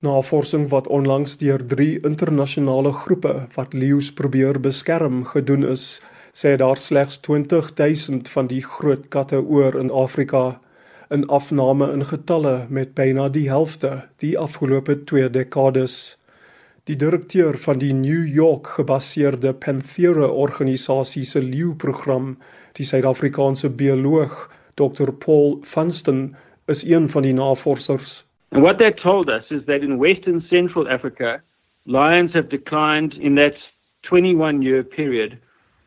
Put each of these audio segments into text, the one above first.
Navorsing wat onlangs deur 3 internasionale groepe wat leeu's probeer beskerm gedoen is, sê daar slegs 20000 van die groot katte oor in Afrika, 'n afname in getalle met byna die helfte die afgelope 2 dekades. Die direkteur van die New York gebaseerde Panthera organisasie se leeuprogram, die Suid-Afrikaanse bioloog Dr Paul Vanston, is een van die navorsers. And what that told us is that in Western Central Africa, lions have declined in that 21 year period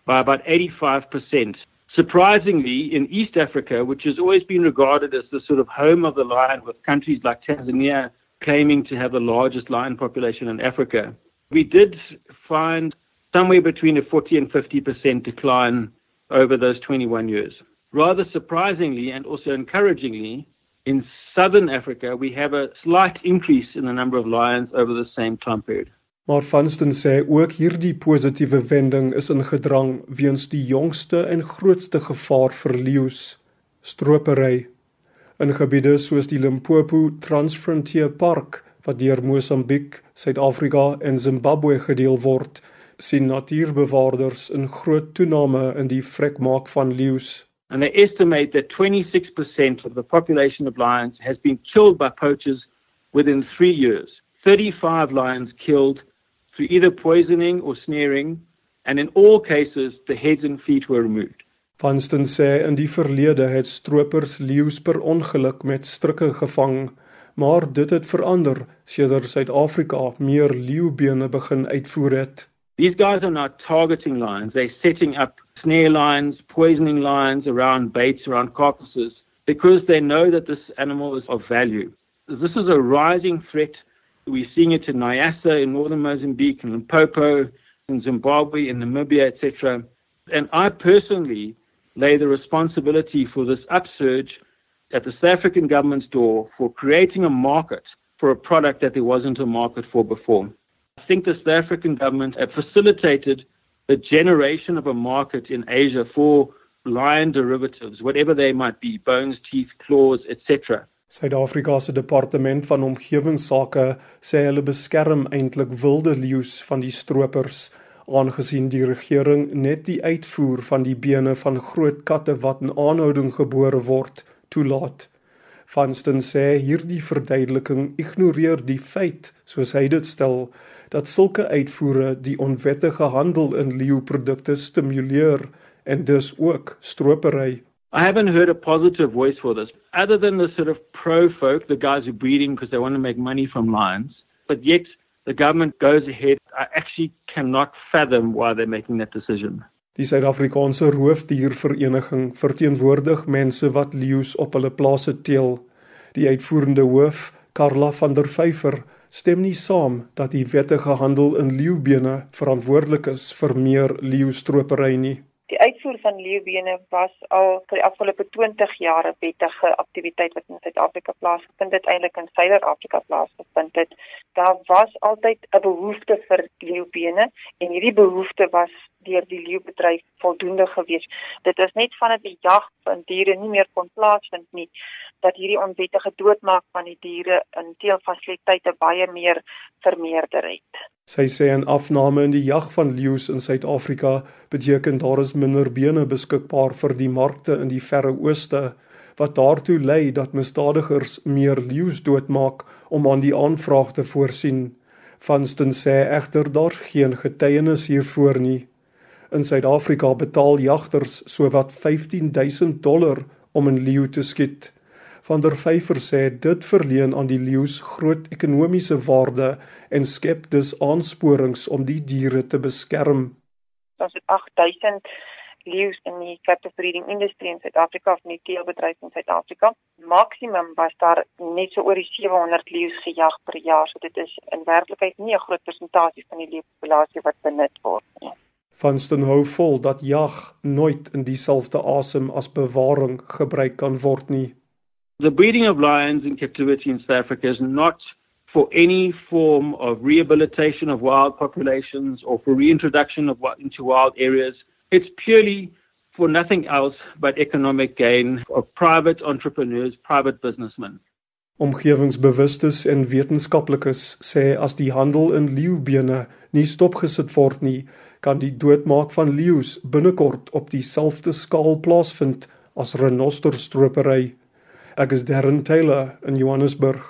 by about 85%. Surprisingly, in East Africa, which has always been regarded as the sort of home of the lion, with countries like Tanzania claiming to have the largest lion population in Africa, we did find somewhere between a 40 and 50% decline over those 21 years. Rather surprisingly and also encouragingly, In southern Africa, we have a slight increase in the number of lions over the same time period. Maar Vanston sê ook hierdie positiewe wending is in gedrang weens die jongste en grootste gevaar vir leeu's, stropery. In gebiede soos die Limpopo Transfrontier Park wat deur Mosambiek, Suid-Afrika en Zimbabwe gedeel word, sien natuurbewaarders 'n groot toename in die vrekmaak van leeu's. And they estimate that 26% of the population of lions has been killed by poachers within three years. 35 lions killed through either poisoning or snaring, and in all cases, the heads and feet were removed. Vanston sê in die verlede het stroopers leeu's per ongeluk met strikke gevang, maar dit het verander sedert Suid-Afrika meer leeubene begin uitvoer het. These guys are not targeting lions, they're setting up snare lines, poisoning lines around baits, around carcasses, because they know that this animal is of value. This is a rising threat. We're seeing it in Nyasa, in northern Mozambique, in Limpopo, in Zimbabwe, in Namibia, etc. And I personally lay the responsibility for this upsurge at the South African government's door for creating a market for a product that there wasn't a market for before. I think the South African government have facilitated the generation of a market in Asia for lion derivatives, whatever they might be, bones, teeth, claws, etc. Suid-Afrika se departement van omgewingsake sê hulle beskerm eintlik wilde leeu's van die stroopers aangesien die regering net die uitvoer van die bene van groot katte wat in aanhouding gebore word toelaat. Vanston sê hierdie verduideliking ignoreer die feit soos hy dit stel dat sulke uitvoere die onwettige handel in leeuprodukte stimuleer en dus ook stropery. I haven't heard a positive voice for this other than the sort of pro folk, the guys who breeding because they want to make money from lions, but yet the government goes ahead. I actually cannot fathom why they're making that decision. Die Suid-Afrikaanse Roofdiervereniging verteenwoordig mense wat leeu's op hulle plase teel. Die uitvoerende hoof, Karla van der Vyver, stem nie saam dat die wettige handel in leeubene verantwoordelik is vir meer leeustropery nie. Die uitvoer van leeubene was al vir die afgelope 20 jaar 'n wettige aktiwiteit wat in Suid-Afrika plaasgevind het, eintlik in Suider-Afrika plaasgevind het. Daar was altyd 'n behoefte vir leeubene en hierdie behoefte was deur die leeubedryf voldoende gewees. Dit is net vandat die jag van diere nie meer kon plaasvind nie dat hierdie onwettige doodmaak van die diere in teelfasiliteite baie meer vermeerder het. Sy sê 'n afname in die jag van leeu's in Suid-Afrika beteken daar is minder bene beskikbaar vir die markte in die Verre Ooste wat daartoe lei dat misdadigers meer leeu's doodmaak om aan die aanvraag te voorsien. Vanston sê egter daar's geen getuienis hiervoor nie. In Suid-Afrika betaal jagters sowat 15000 dollar om 'n leeu te skiet. Van der Vyver sê dit verleen aan die leeu's groot ekonomiese waarde en skep dus aansporings om die diere te beskerm. Ons het 8000 leeu's in die captive breeding industrie in Suid-Afrika of in die teelbedryf in Suid-Afrika. Maksimum was daar net so oor die 700 leeu's gejag per jaar, so dit is in werklikheid nie 'n groot persentasie van die leeupopulasie wat benut word nie. Van Sten hou vol dat jag nooit in dieselfde asem as bewaring gebruik kan word nie. The breeding of lions in captivity in South Africa is not for any form of rehabilitation of wild populations or for reintroduction of into wild areas. It's purely for nothing else but economic gain of private entrepreneurs, private businessmen. Omgewingsbewustes en wetenskaplikes sê as die handel in leeubene nie stopgesit word nie, kan die doodmaak van leeu's binnekort op dieselfde skaal plaasvind as renosterstropery. Is Darren Taylor in Johannesburg.